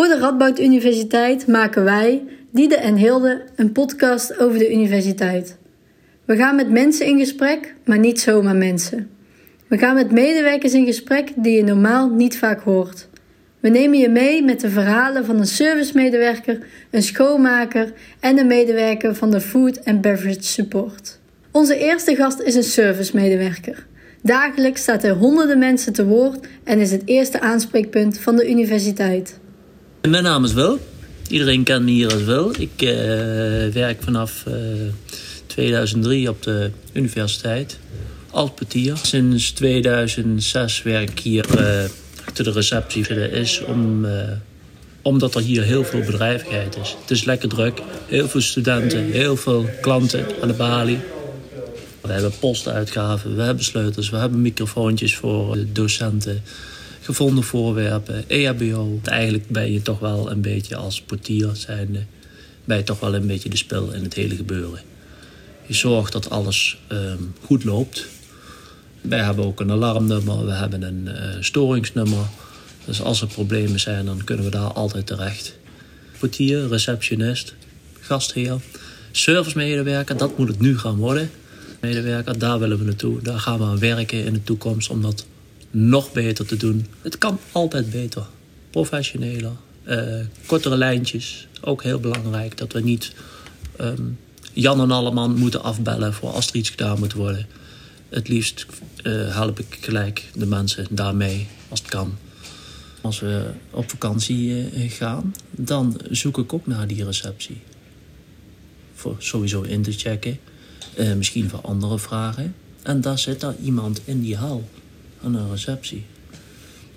Voor de Radboud Universiteit maken wij, Diede en Hilde, een podcast over de universiteit. We gaan met mensen in gesprek, maar niet zomaar mensen. We gaan met medewerkers in gesprek die je normaal niet vaak hoort. We nemen je mee met de verhalen van een servicemedewerker, een schoonmaker en een medewerker van de Food and Beverage Support. Onze eerste gast is een servicemedewerker. Dagelijks staat hij honderden mensen te woord en is het eerste aanspreekpunt van de universiteit. Mijn naam is Wil. Iedereen kent me hier als Wil. Ik uh, werk vanaf uh, 2003 op de universiteit als portier. Sinds 2006 werk ik hier uh, achter de receptie. Is om, omdat er hier heel veel bedrijvigheid is. Het is lekker druk. Heel veel studenten, heel veel klanten aan de balie. We hebben postuitgaven, we hebben sleutels, we hebben microfoontjes voor de docenten gevonden voorwerpen, EHBO. Eigenlijk ben je toch wel een beetje als portier zijnde, ben je toch wel een beetje de spil in het hele gebeuren. Je zorgt dat alles um, goed loopt. Wij hebben ook een alarmnummer, we hebben een uh, storingsnummer. Dus als er problemen zijn, dan kunnen we daar altijd terecht. Portier, receptionist, gastheer, servicemedewerker, dat moet het nu gaan worden. Medewerker, daar willen we naartoe. Daar gaan we aan werken in de toekomst om dat nog beter te doen. Het kan altijd beter. Professioneler, uh, kortere lijntjes. Ook heel belangrijk dat we niet um, Jan en Alleman moeten afbellen voor als er iets gedaan moet worden. Het liefst uh, help ik gelijk de mensen daarmee als het kan. Als we op vakantie uh, gaan, dan zoek ik ook naar die receptie. Voor sowieso in te checken. Misschien voor andere vragen. En daar zit daar iemand in die hal aan een receptie.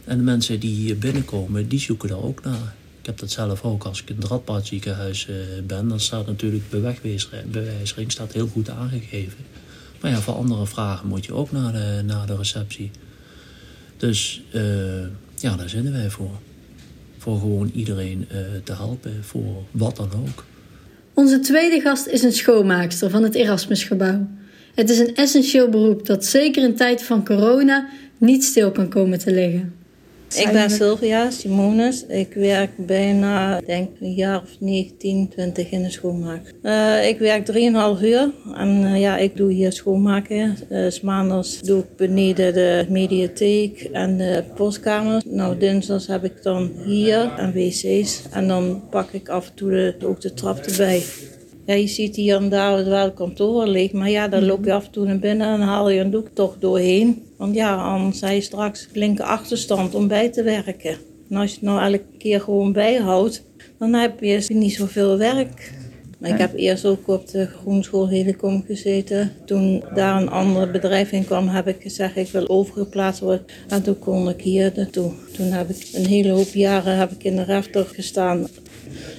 En de mensen die hier binnenkomen, die zoeken daar ook naar. Ik heb dat zelf ook als ik in het Radboudziekenhuis uh, ben. Dan staat natuurlijk bewijsring staat heel goed aangegeven. Maar ja, voor andere vragen moet je ook naar de, naar de receptie. Dus uh, ja, daar zitten wij voor. Voor gewoon iedereen te helpen, voor wat dan ook. Onze tweede gast is een schoonmaakster van het Erasmusgebouw. Het is een essentieel beroep dat zeker in tijd van corona niet stil kan komen te liggen. Ik ben Sylvia Simonis. Ik werk bijna, denk een jaar of 19, 20 in de schoonmaak. Uh, ik werk 3,5 uur en uh, ja, ik doe hier schoonmaken. Uh, maandags doe ik beneden de mediatheek en de postkamer. Nou, dinsdags heb ik dan hier en wc's en dan pak ik af en toe de, ook de trap erbij. Ja, je ziet hier en daar wel kantoor liggen, maar ja, daar loop je af en toe naar binnen en haal je een doek toch doorheen. Want ja, anders je straks flinke achterstand om bij te werken. En als je het nou elke keer gewoon bijhoudt, dan heb je niet zoveel werk. Maar ik heb eerst ook op de Groenschool Helicom gezeten. Toen daar een ander bedrijf in kwam, heb ik gezegd ik wil overgeplaatst worden. En toen kon ik hier naartoe. Toen heb ik een hele hoop jaren heb ik in de refter gestaan.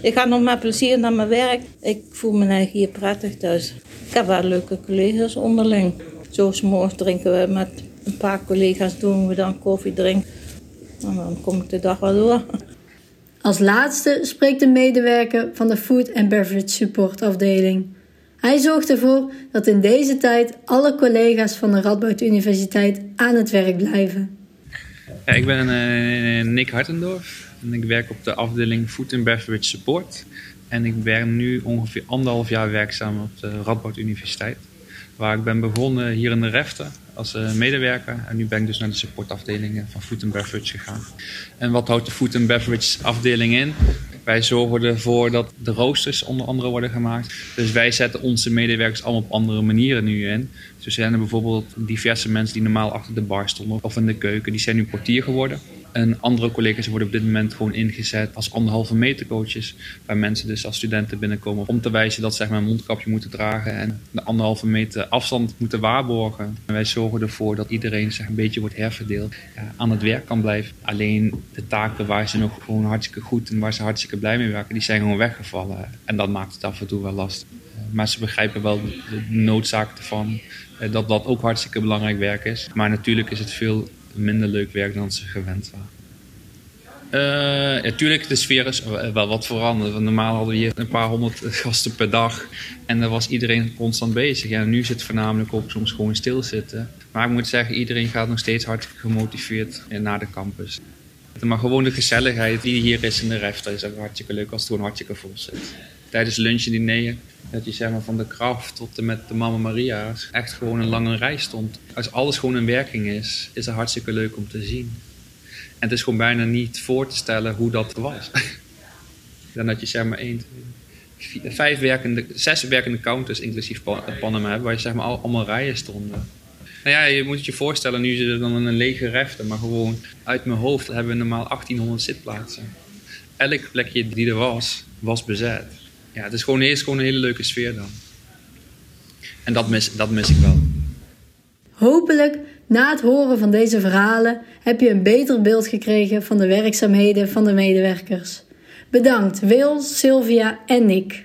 Ik ga nog met plezier naar mijn werk. Ik voel me eigenlijk hier prettig thuis. Ik heb wel leuke collega's onderling. Zo morgens drinken we met een paar collega's, doen we dan koffie drinken. En dan kom ik de dag wel door. Als laatste spreekt de medewerker van de Food and Beverage Support afdeling. Hij zorgt ervoor dat in deze tijd alle collega's van de Radboud Universiteit aan het werk blijven. Ja, ik ben uh, Nick Hartendorf en ik werk op de afdeling Food and Beverage Support. En ik ben nu ongeveer anderhalf jaar werkzaam op de Radboud Universiteit. Waar ik ben begonnen hier in de Refte als uh, medewerker. En nu ben ik dus naar de supportafdeling van Food and Beverage gegaan. En wat houdt de Food and Beverage afdeling in? Wij zorgen ervoor dat de roosters onder andere worden gemaakt. Dus wij zetten onze medewerkers allemaal op andere manieren nu in. Dus er zijn er bijvoorbeeld diverse mensen die normaal achter de bar stonden of in de keuken. Die zijn nu portier geworden. En andere collega's worden op dit moment gewoon ingezet als anderhalve meter coaches. Waar mensen dus als studenten binnenkomen om te wijzen dat ze een mondkapje moeten dragen. En de anderhalve meter afstand moeten waarborgen. En wij zorgen ervoor dat iedereen een beetje wordt herverdeeld. Aan het werk kan blijven. Alleen de taken waar ze nog gewoon hartstikke goed en waar ze hartstikke blij mee werken. Die zijn gewoon weggevallen. En dat maakt het af en toe wel lastig. Maar ze begrijpen wel de noodzaak ervan. Dat dat ook hartstikke belangrijk werk is. Maar natuurlijk is het veel minder leuk werk dan ze gewend waren. Uh, natuurlijk, de sfeer is wel wat veranderd. Normaal hadden we hier een paar honderd gasten per dag. En daar was iedereen constant bezig. En nu zit het voornamelijk op soms gewoon stilzitten. Maar ik moet zeggen, iedereen gaat nog steeds hartstikke gemotiveerd naar de campus. Maar gewoon de gezelligheid die hier is in de ref, dat is ook hartstikke leuk als het gewoon hartstikke vol zit. Tijdens lunch en diner, dat je zeg maar van de kracht tot en met de Mama Maria's echt gewoon een lange rij stond. Als alles gewoon in werking is, is het hartstikke leuk om te zien. En het is gewoon bijna niet voor te stellen hoe dat was. Dan dat je zeg maar één, vijf werkende, zes werkende counters, inclusief Panama, hebben, waar je zeg maar allemaal rijen stonden. Nou ja, je moet je voorstellen, nu zit er dan een lege refte, maar gewoon uit mijn hoofd hebben we normaal 1800 zitplaatsen. Elk plekje die er was, was bezet. Ja, het is gewoon, eerst gewoon een hele leuke sfeer dan. En dat mis, dat mis ik wel. Hopelijk, na het horen van deze verhalen, heb je een beter beeld gekregen van de werkzaamheden van de medewerkers. Bedankt Wil, Sylvia en Nick.